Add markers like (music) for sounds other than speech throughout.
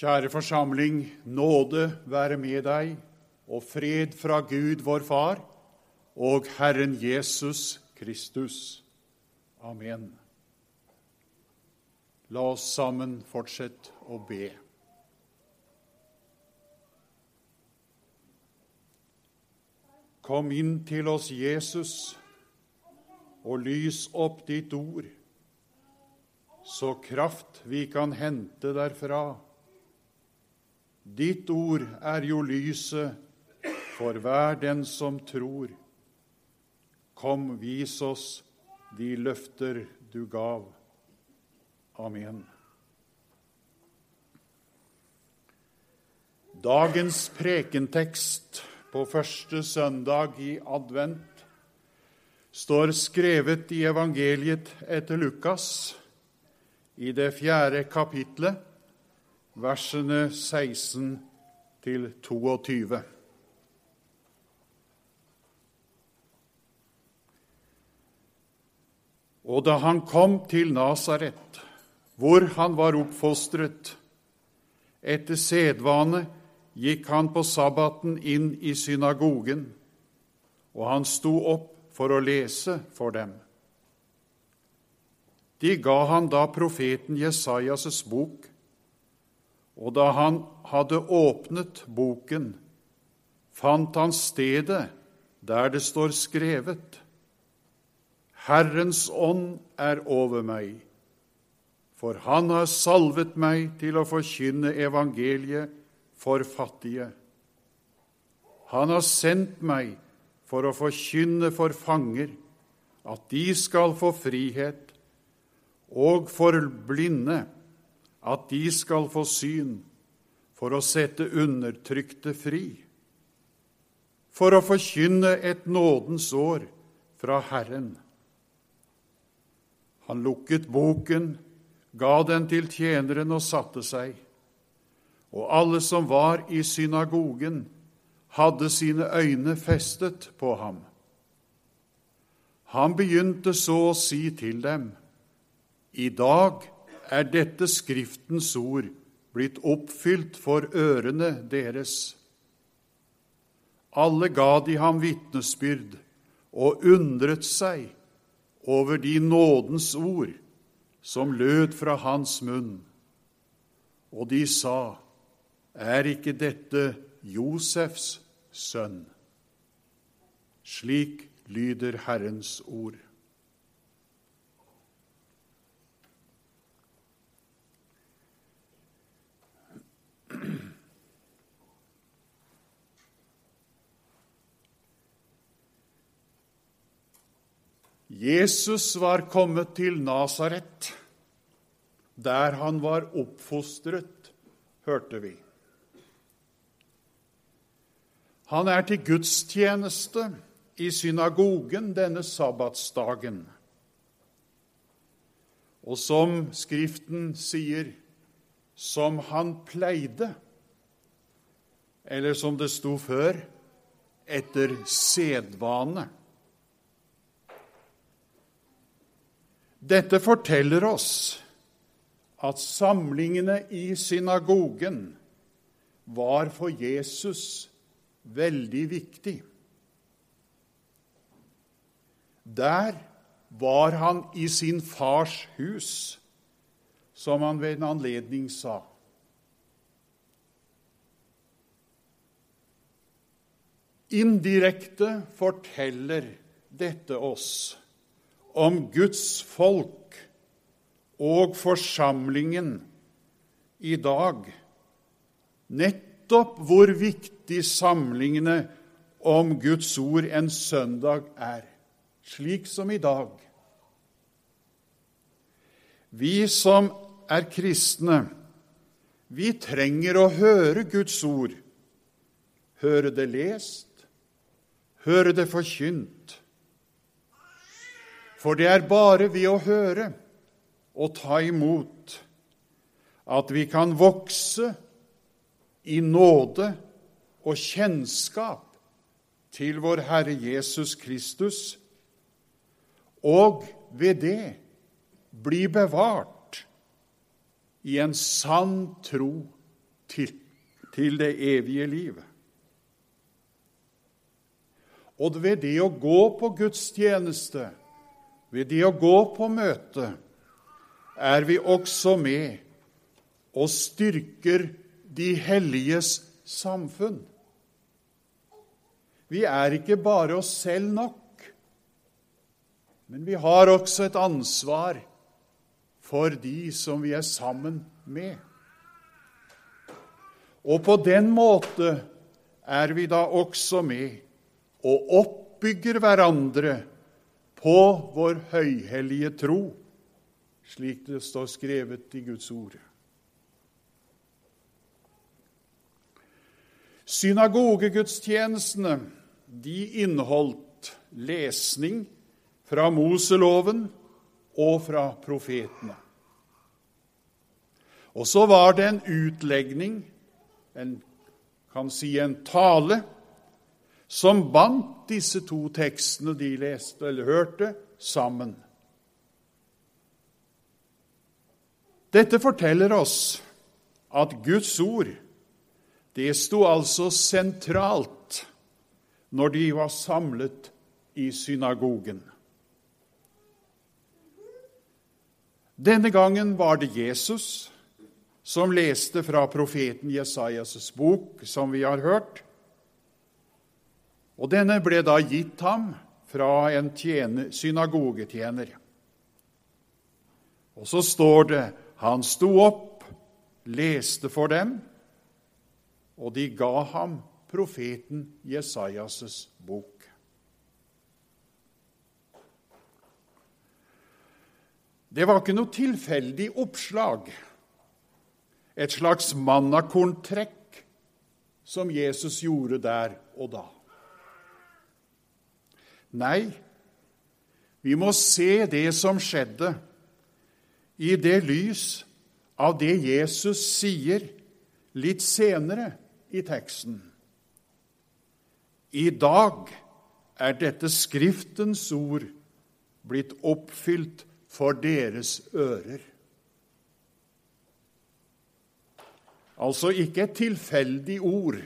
Kjære forsamling, nåde være med deg, og fred fra Gud vår Far og Herren Jesus Kristus. Amen. La oss sammen fortsette å be. Kom inn til oss, Jesus, og lys opp ditt ord, så kraft vi kan hente derfra. Ditt ord er jo lyset for hver den som tror. Kom, vis oss de løfter du gav. Amen. Dagens prekentekst på første søndag i advent står skrevet i evangeliet etter Lukas, i det fjerde kapitlet, versene 16 til 22. Og da han kom til Nasaret, hvor han var oppfostret, etter sedvane gikk han på sabbaten inn i synagogen, og han sto opp for å lese for dem. De ga han da profeten Jesajas' bok, og da han hadde åpnet boken, fant han stedet der det står skrevet:" Herrens ånd er over meg, for han har salvet meg til å forkynne evangeliet for fattige. Han har sendt meg for å forkynne for fanger at de skal få frihet, og for blinde at de skal få syn, for å sette undertrykte fri, for å forkynne et nådens år fra Herren. Han lukket boken, ga den til tjeneren og satte seg. Og alle som var i synagogen, hadde sine øyne festet på ham. Han begynte så å si til dem, I dag er dette Skriftens ord blitt oppfylt for ørene deres. Alle ga de ham vitnesbyrd og undret seg over de nådens ord som lød fra hans munn. Og de sa, Er ikke dette Josefs sønn? Slik lyder Herrens ord. Jesus var kommet til Nasaret, der han var oppfostret, hørte vi. Han er til gudstjeneste i synagogen denne sabbatsdagen. Og som Skriften sier, som han pleide, eller som det sto før, etter sedvane. Dette forteller oss at samlingene i synagogen var for Jesus veldig viktig. Der var han i sin fars hus, som han ved en anledning sa. Indirekte forteller dette oss om Guds folk og forsamlingen i dag, nettopp hvor viktig samlingene om Guds ord en søndag er, slik som i dag. Vi som er kristne, vi trenger å høre Guds ord, høre det lest, høre det forkynt. For det er bare ved å høre og ta imot at vi kan vokse i nåde og kjennskap til vår Herre Jesus Kristus, og ved det bli bevart i en sann tro til, til det evige livet. Og ved det å gå på gudstjeneste, ved det å gå på møte, er vi også med og styrker de helliges samfunn. Vi er ikke bare oss selv nok, men vi har også et ansvar for de som vi er sammen med. Og på den måte er vi da også med og oppbygger hverandre på vår høyhellige tro, slik det står skrevet i Guds ord. Synagogegudstjenestene de inneholdt lesning fra Moseloven og fra profetene. Og så var det en utlegning, en kan si en tale, som bandt disse to tekstene de leste eller hørte, sammen. Dette forteller oss at Guds ord det sto altså sentralt når de var samlet i synagogen. Denne gangen var det Jesus som leste fra profeten Jesajas' bok, som vi har hørt. Og denne ble da gitt ham fra en tjener, synagogetjener. Og så står det han sto opp, leste for dem, og de ga ham profeten Jesajas' bok. Det var ikke noe tilfeldig oppslag, et slags mannakorntrekk som Jesus gjorde der og da. Nei, vi må se det som skjedde, i det lys av det Jesus sier litt senere i teksten. I dag er dette Skriftens ord blitt oppfylt for deres ører. Altså ikke et tilfeldig ord.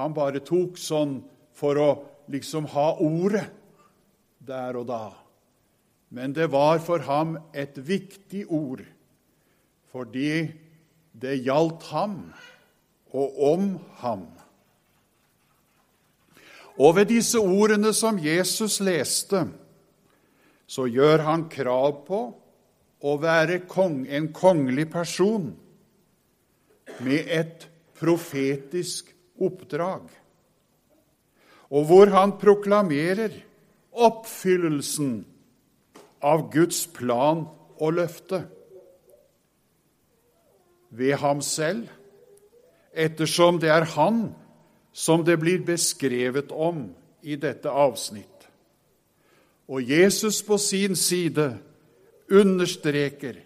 Han bare tok sånn for å liksom ha ordet der og da. Men det var for ham et viktig ord, fordi det gjaldt ham og om ham. Og ved disse ordene som Jesus leste, så gjør han krav på å være kong, en kongelig person med et profetisk oppdrag og hvor han proklamerer oppfyllelsen av Guds plan og løfte ved ham selv, ettersom det er han som det blir beskrevet om i dette avsnitt. Og Jesus på sin side understreker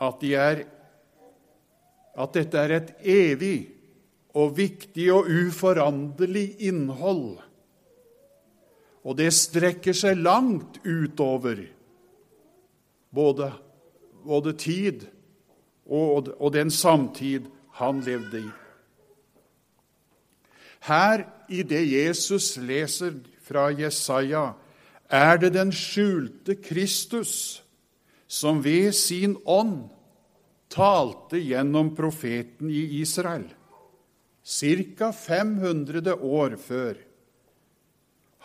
at, de er, at dette er et evig og viktig og uforanderlig innhold. Og det strekker seg langt utover både, både tid og, og den samtid han levde i. Her, i det Jesus leser fra Jesaja, er det den skjulte Kristus som ved sin ånd talte gjennom profeten i Israel ca. 500 år før,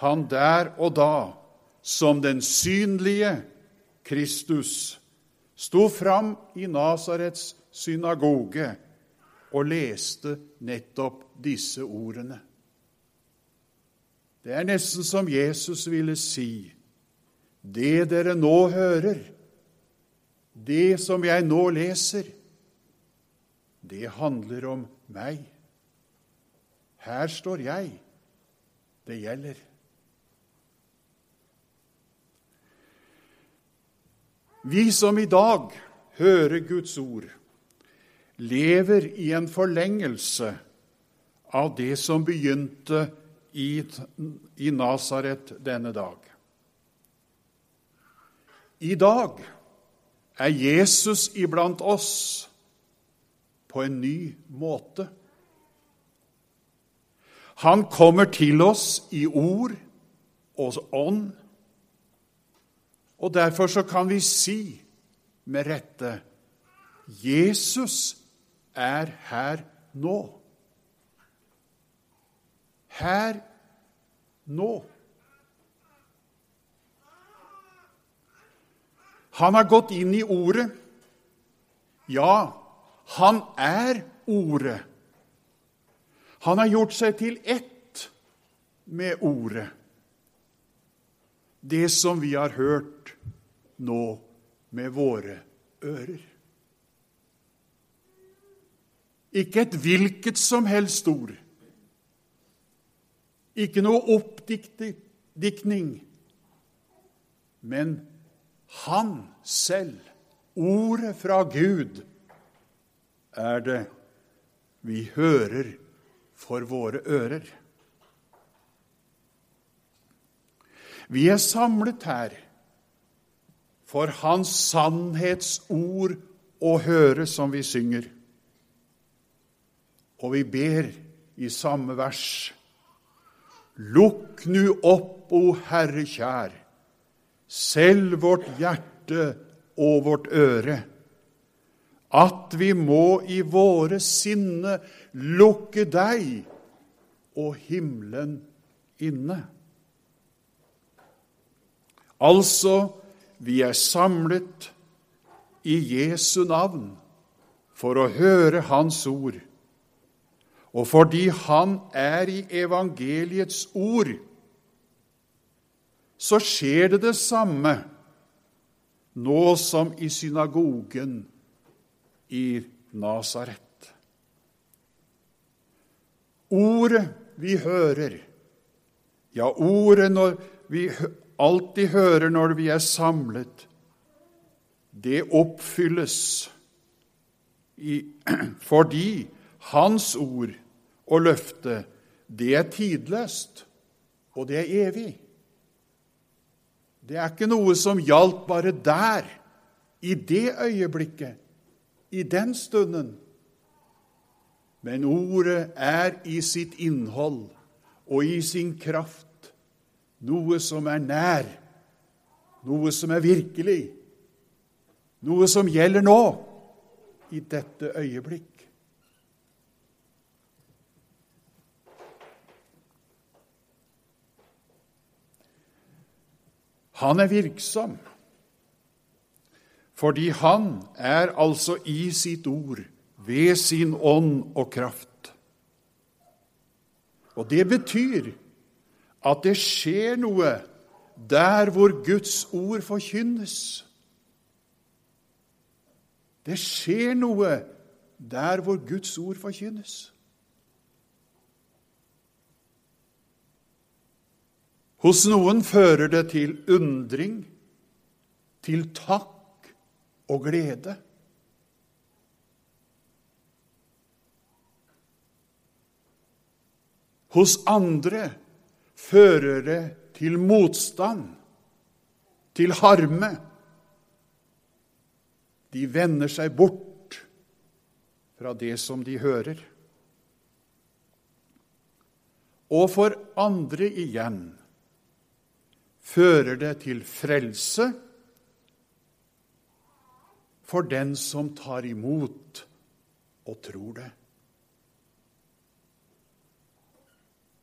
han der og da, som den synlige Kristus, sto fram i Nasarets synagoge og leste nettopp disse ordene. Det er nesten som Jesus ville si, det dere nå hører, det som jeg nå leser, det handler om meg. Her står jeg. Det gjelder. Vi som i dag hører Guds ord, lever i en forlengelse av det som begynte i, i Nasaret denne dag. I dag er Jesus iblant oss på en ny måte. Han kommer til oss i ord og ånd, og derfor så kan vi si med rette Jesus er her nå. Her nå. Han har gått inn i Ordet. Ja, han er Ordet. Han har gjort seg til ett med Ordet. Det som vi har hørt nå med våre ører. Ikke et hvilket som helst ord. Ikke noe oppdiktning, men han selv, ordet fra Gud, er det vi hører for våre ører. Vi er samlet her for Hans sannhetsord å høre, som vi synger. Og vi ber i samme vers. Lukk nu opp, o Herre kjær, selv vårt hjerte og vårt øre, at vi må i våre sinne lukke deg og himmelen inne. Altså, vi er samlet i Jesu navn for å høre Hans ord. Og fordi Han er i evangeliets ord, så skjer det det samme nå som i synagogen i Nasaret. Ordet vi hører, ja, ordet når vi alltid hører når vi er samlet, det oppfylles i, (clears throat) fordi Hans ord og løfte, det er tidløst, og det er evig. Det er ikke noe som gjaldt bare der, i det øyeblikket, i den stunden. Men ordet er i sitt innhold og i sin kraft noe som er nær, noe som er virkelig, noe som gjelder nå, i dette øyeblikk. Han er virksom fordi han er altså i sitt ord ved sin ånd og kraft. Og det betyr at det skjer noe der hvor Guds ord forkynnes. Det skjer noe der hvor Guds ord forkynnes. Hos noen fører det til undring, til takk og glede. Hos andre fører det til motstand, til harme. De vender seg bort fra det som de hører. Og for andre igjen fører det til frelse for den som tar imot og tror det.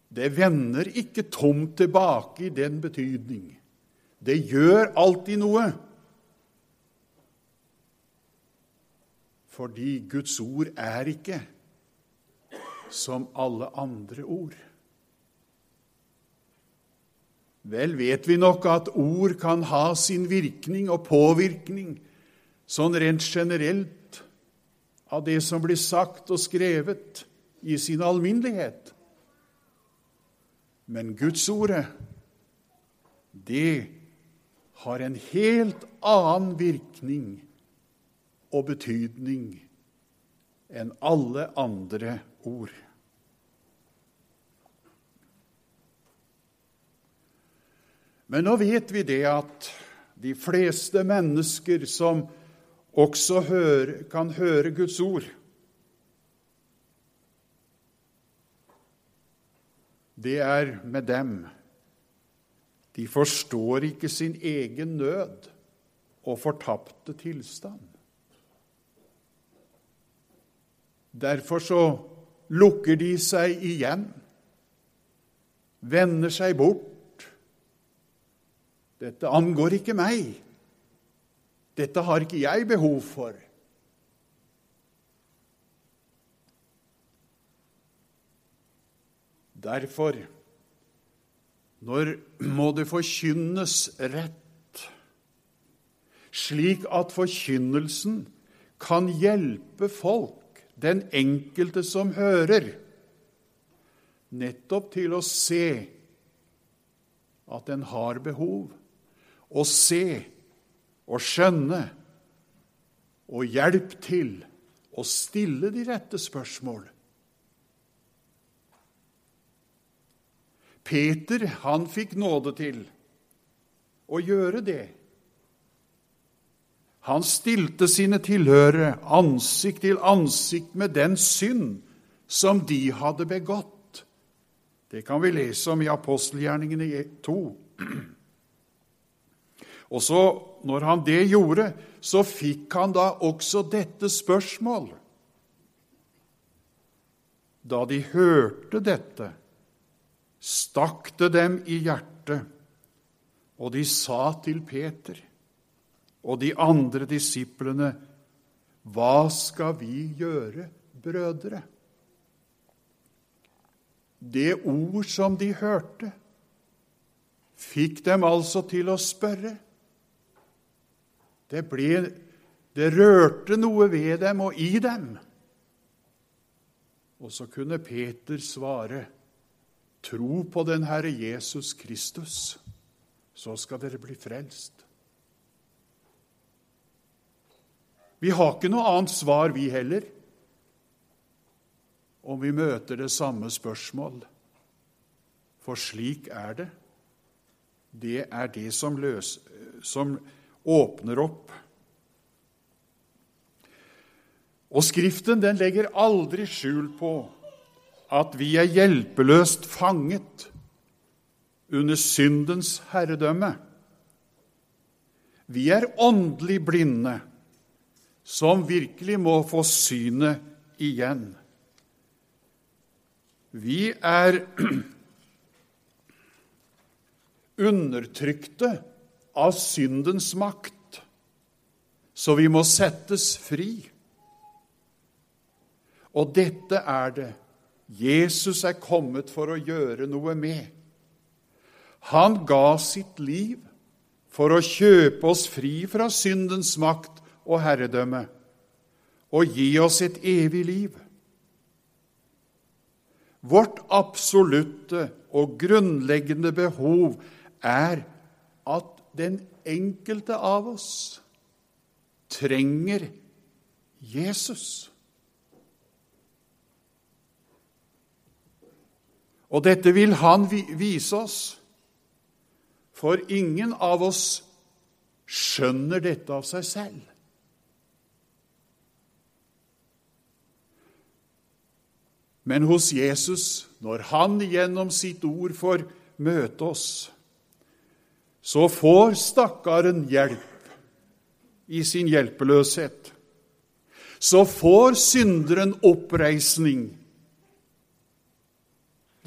Det vender ikke tomt tilbake i den betydning. Det gjør alltid noe. Fordi Guds ord er ikke som alle andre ord. Vel vet vi nok at ord kan ha sin virkning og påvirkning sånn rent generelt av det som blir sagt og skrevet i sin alminnelighet. Men Gudsordet, det har en helt annen virkning og betydning enn alle andre ord. Men nå vet vi det at de fleste mennesker som også hører, kan høre Guds ord, det er med dem. De forstår ikke sin egen nød og fortapte tilstand. Derfor så lukker de seg igjen, vender seg bort. Dette angår ikke meg. Dette har ikke jeg behov for. Derfor når må det forkynnes rett, slik at forkynnelsen kan hjelpe folk, den enkelte som hører, nettopp til å se at en har behov, å se og skjønne og hjelp til å stille de rette spørsmål Peter han fikk nåde til å gjøre det. Han stilte sine tilhørere ansikt til ansikt med den synd som de hadde begått. Det kan vi lese om i apostelgjerningene 2. Og så, når han det gjorde, så fikk han da også dette spørsmål. Da de hørte dette, stakk det dem i hjertet, og de sa til Peter og de andre disiplene, Hva skal vi gjøre, brødre? Det ord som de hørte, fikk dem altså til å spørre. Det, ble, det rørte noe ved dem og i dem. Og så kunne Peter svare, Tro på den Herre Jesus Kristus, så skal dere bli frelst. Vi har ikke noe annet svar, vi heller, om vi møter det samme spørsmål. For slik er det. Det er det som, løs, som åpner opp. Og Skriften den legger aldri skjul på at vi er hjelpeløst fanget under syndens herredømme. Vi er åndelig blinde, som virkelig må få synet igjen. Vi er (clears throat) undertrykte av syndens makt, så vi må settes fri. Og dette er det Jesus er kommet for å gjøre noe med. Han ga sitt liv for å kjøpe oss fri fra syndens makt og herredømme og gi oss et evig liv. Vårt absolutte og grunnleggende behov er at den enkelte av oss trenger Jesus. Og dette vil han vise oss, for ingen av oss skjønner dette av seg selv. Men hos Jesus, når han gjennom sitt ord får møte oss, så får stakkaren hjelp i sin hjelpeløshet. Så får synderen oppreisning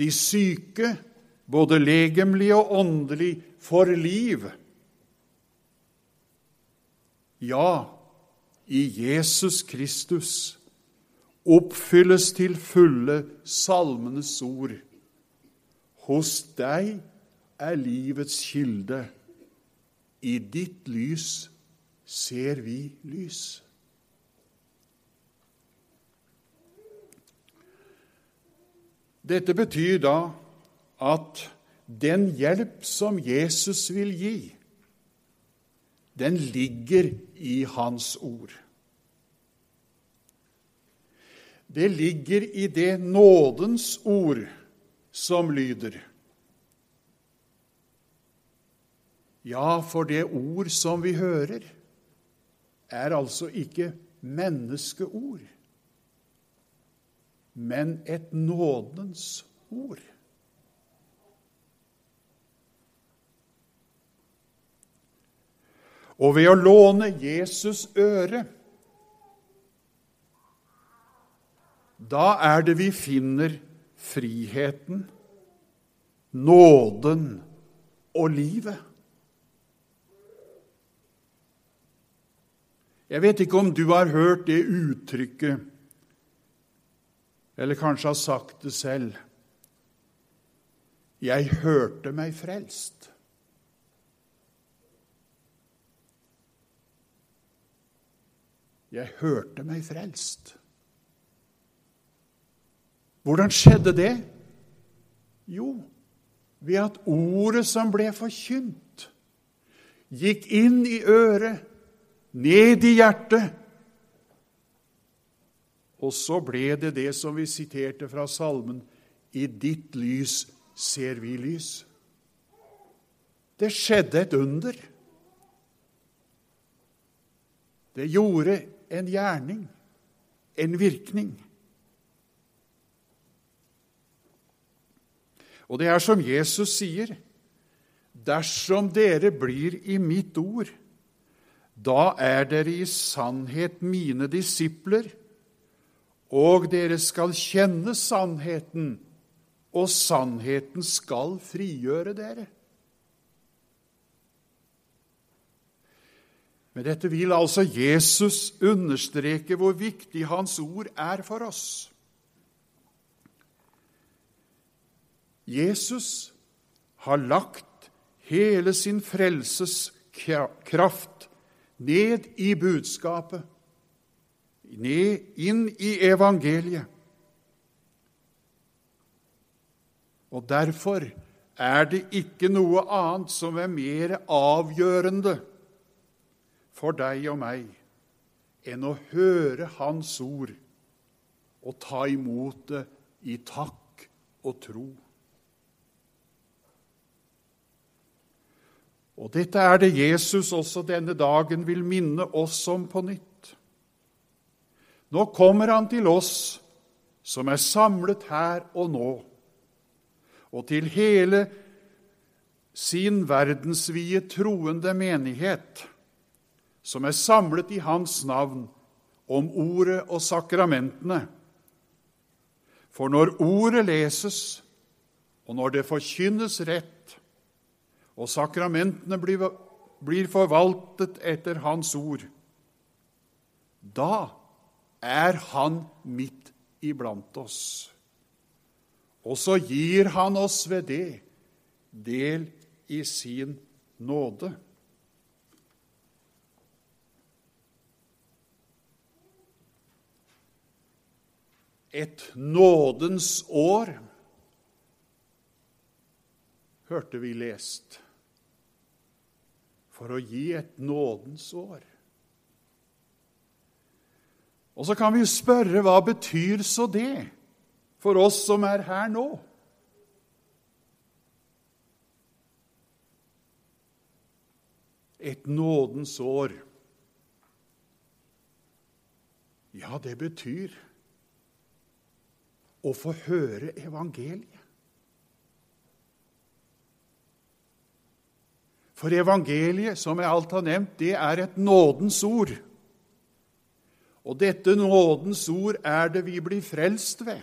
de syke, både legemlig og åndelig, får liv. Ja, i Jesus Kristus oppfylles til fulle salmenes ord. Hos deg er livets kilde. I ditt lys ser vi lys. Dette betyr da at den hjelp som Jesus vil gi, den ligger i Hans ord. Det ligger i det nådens ord som lyder. Ja, for det ord som vi hører, er altså ikke menneskeord men et nådens ord. Og ved å låne Jesus øre Da er det vi finner friheten, nåden og livet. Jeg vet ikke om du har hørt det uttrykket eller kanskje har sagt det selv. Jeg hørte meg frelst. Jeg hørte meg frelst. Hvordan skjedde det? Jo, ved at ordet som ble forkynt, gikk inn i øret, ned i hjertet. Og så ble det det som vi siterte fra salmen I ditt lys ser vi lys. Det skjedde et under. Det gjorde en gjerning, en virkning. Og det er som Jesus sier, dersom dere blir i mitt ord, da er dere i sannhet mine disipler, og dere skal kjenne sannheten, og sannheten skal frigjøre dere. Med dette vil altså Jesus understreke hvor viktig Hans ord er for oss. Jesus har lagt hele sin frelses kraft ned i budskapet, ned inn i evangeliet. Og derfor er det ikke noe annet som er mer avgjørende for deg og meg enn å høre Hans ord og ta imot det i takk og tro. Og dette er det Jesus også denne dagen vil minne oss om på nytt. Nå kommer han til oss som er samlet her og nå, og til hele sin verdensvide troende menighet, som er samlet i hans navn, om ordet og sakramentene. For når ordet leses, og når det forkynnes rett, og sakramentene blir, blir forvaltet etter Hans ord, da er Han midt iblant oss. Og så gir Han oss ved det del i sin nåde. Et nådens år, hørte vi lest for å gi et nådens år. Og så kan vi jo spørre hva betyr så det for oss som er her nå? Et nådens år. Ja, det betyr å få høre evangeliet. For evangeliet, som jeg alt har nevnt, det er et nådens ord. Og dette nådens ord er det vi blir frelst ved.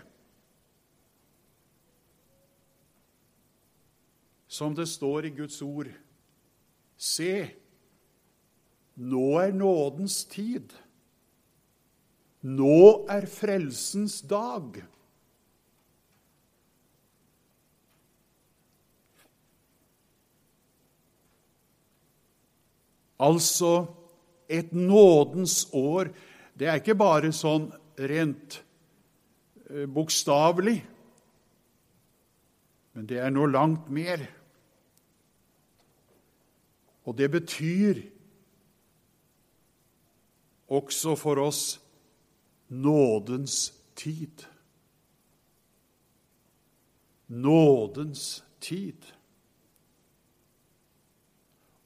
Som det står i Guds ord Se, nå er nådens tid. Nå er frelsens dag. Altså et nådens år. Det er ikke bare sånn rent eh, bokstavelig, men det er noe langt mer. Og det betyr også for oss nådens tid. Nådens tid.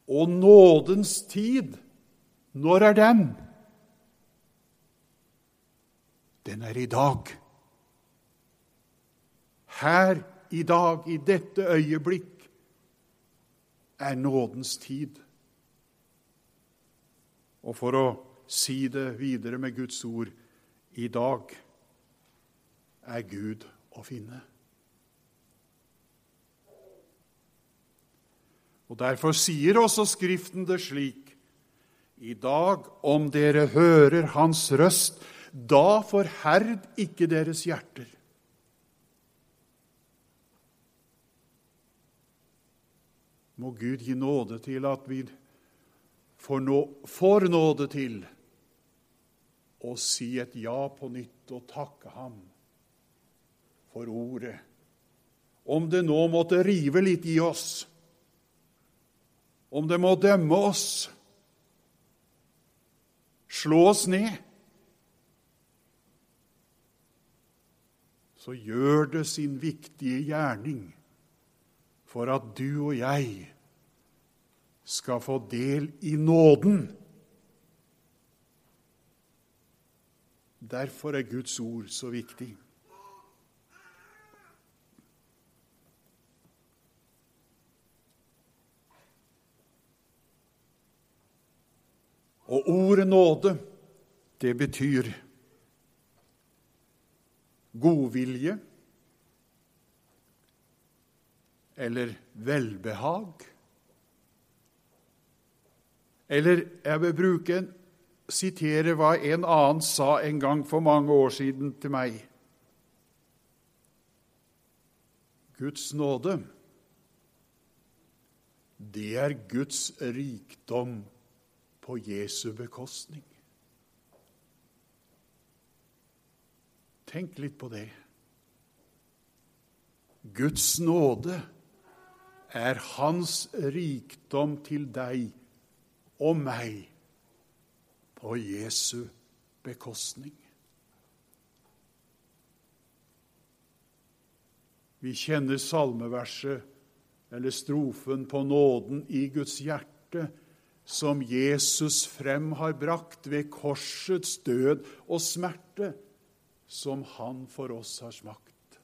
Og nådens tid, når er den? Den er i dag. Her i dag, i dette øyeblikk, er nådens tid. Og for å si det videre med Guds ord i dag er Gud å finne. Og Derfor sier også Skriften det slik i dag, om dere hører Hans røst, da forherd ikke deres hjerter. Må Gud gi nåde til at vi får, nå, får nåde til å si et ja på nytt og takke Ham for ordet. Om det nå måtte rive litt i oss, om det må dømme oss, slå oss ned, så gjør det sin viktige gjerning for at du og jeg skal få del i nåden. Derfor er Guds ord så viktig. Og ordet nåde, det betyr godvilje eller velbehag. Eller jeg vil bruke en, sitere hva en annen sa en gang for mange år siden til meg. Guds nåde, det er Guds rikdom på Jesu bekostning. Tenk litt på det. Guds nåde er Hans rikdom til deg og meg på Jesu bekostning. Vi kjenner salmeverset eller strofen på nåden i Guds hjerte som Jesus frem har brakt ved korsets død og smerte, som han for oss har smakt.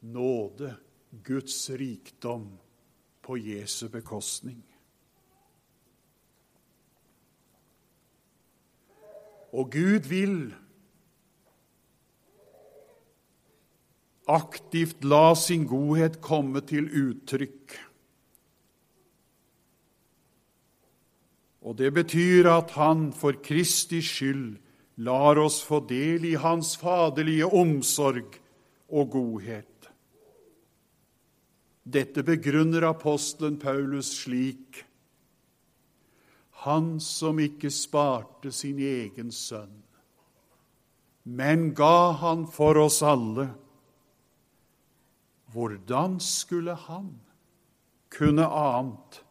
Nåde, Guds rikdom, på Jesu bekostning. Og Gud vil aktivt la sin godhet komme til uttrykk Og det betyr at han for Kristi skyld lar oss få del i hans faderlige omsorg og godhet. Dette begrunner apostelen Paulus slik.: Han som ikke sparte sin egen sønn, men ga han for oss alle. Hvordan skulle han kunne annet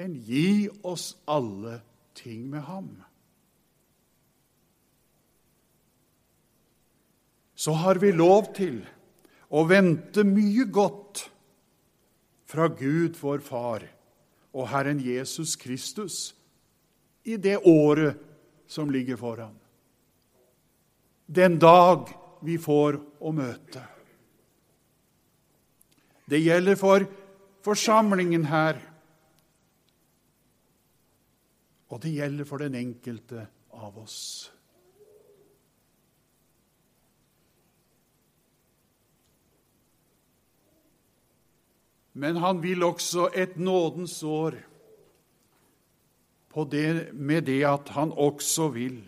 enn gi oss alle ting med ham. Så har vi lov til å vente mye godt fra Gud, vår Far, og Herren Jesus Kristus i det året som ligger foran. Den dag vi får å møte. Det gjelder for forsamlingen her og det gjelder for den enkelte av oss. Men han vil også et nådens år det, med det at han også vil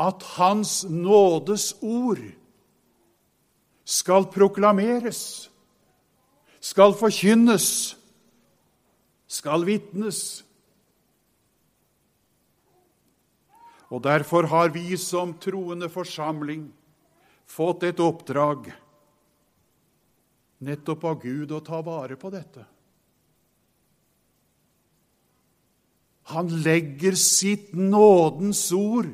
at Hans nådes ord skal proklameres, skal forkynnes, skal vitnes. Og derfor har vi som troende forsamling fått et oppdrag nettopp av Gud å ta vare på dette. Han legger sitt nådens ord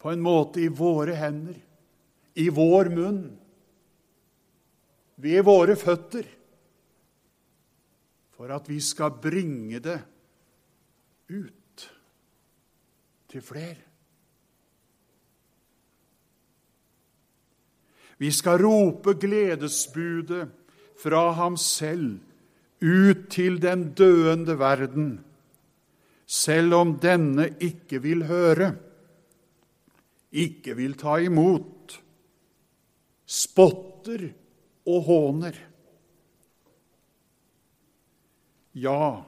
på en måte i våre hender, i vår munn, ved våre føtter, for at vi skal bringe det ut til flere. Vi skal rope gledesbudet fra ham selv ut til den døende verden, selv om denne ikke vil høre, ikke vil ta imot, spotter og håner. Ja,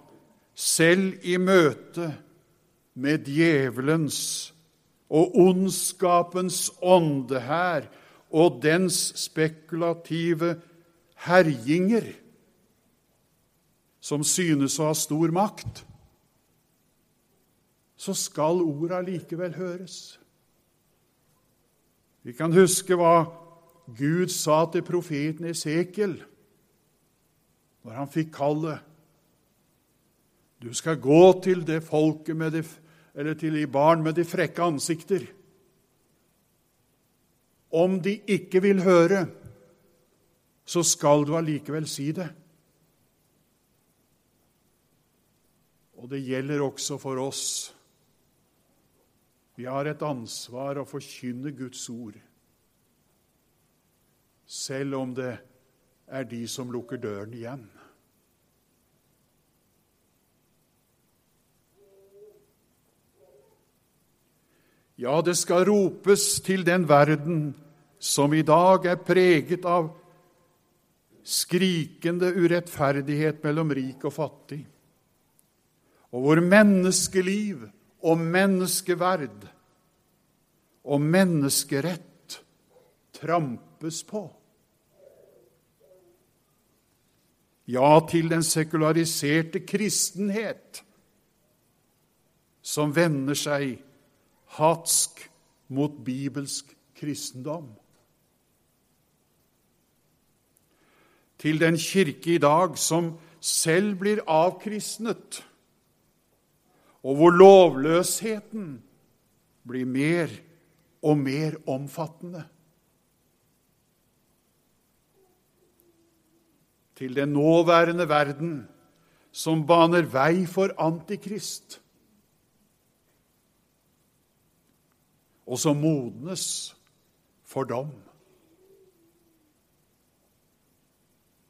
selv i møte med djevelens og ondskapens ånde her og dens spekulative herjinger, som synes å ha stor makt, så skal orda likevel høres. Vi kan huske hva Gud sa til profeten Esekiel når han fikk kallet. Du skal gå til det folket med det, eller til de barn med de frekke ansikter. Om de ikke vil høre, så skal du allikevel si det. Og det gjelder også for oss. Vi har et ansvar å forkynne Guds ord, selv om det er de som lukker døren igjen. Ja, det skal ropes til den verden som i dag er preget av skrikende urettferdighet mellom rik og fattig og hvor menneskeliv og menneskeverd og menneskerett trampes på. Ja, til den sekulariserte kristenhet som vender seg hatsk mot bibelsk kristendom. Til den kirke i dag som selv blir avkristnet og hvor lovløsheten blir mer og mer omfattende. Til den nåværende verden som baner vei for Antikrist, og som modnes for dom.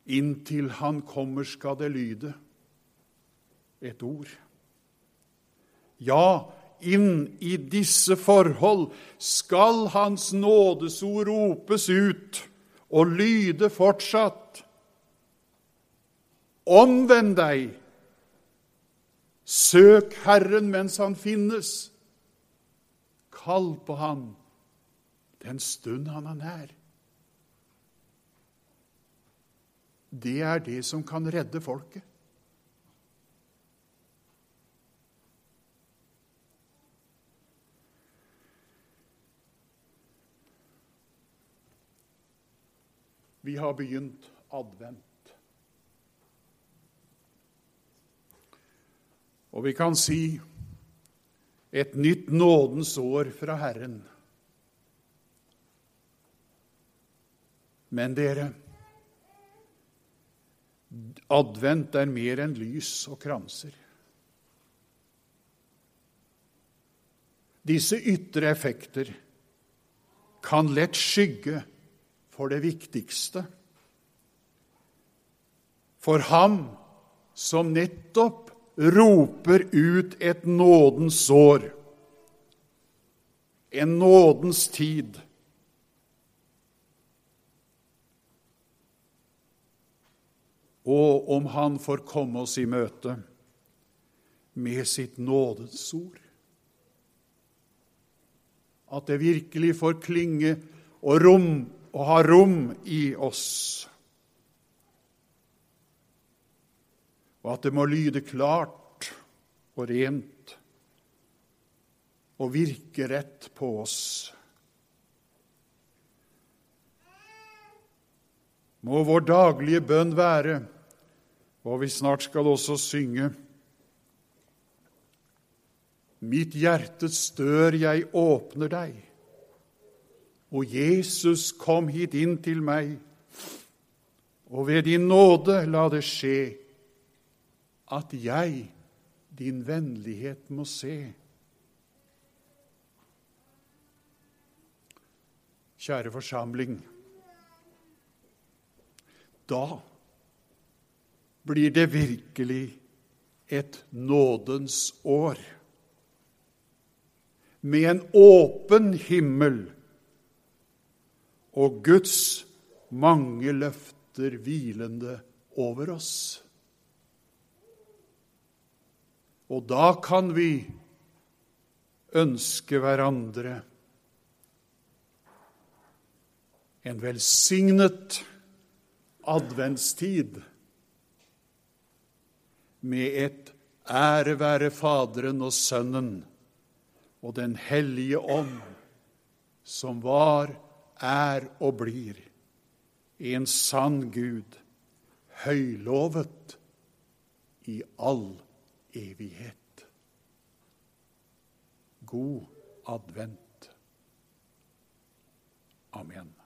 Inntil han kommer, skal det lyde et ord. Ja, inn i disse forhold skal Hans nådesord ropes ut og lyde fortsatt. Omvend deg, søk Herren mens Han finnes. Kall på ham den stund Han er nær. Det er det som kan redde folket. Vi har begynt advent. Og vi kan si et nytt nådens år fra Herren. Men dere, advent er mer enn lys og kranser. Disse ytre effekter kan lett skygge for det viktigste. For ham som nettopp roper ut et nådens år, en nådens tid. Og om han får komme oss i møte med sitt nådens ord. At det virkelig får klinge og rom og ha rom i oss. Og at det må lyde klart og rent og virke rett på oss. Må vår daglige bønn være, og vi snart skal også synge Mitt hjertes dør jeg åpner deg. Og Jesus kom hit inn til meg, og ved din nåde la det skje at jeg din vennlighet må se. Kjære forsamling. Da blir det virkelig et nådens år. Med en åpen himmel og Guds mange løfter hvilende over oss. Og da kan vi ønske hverandre en velsignet adventstid med et ære være Faderen og Sønnen og Den hellige ånd, som var, er og blir en sann Gud, høylovet i all evighet. God advent. Amen.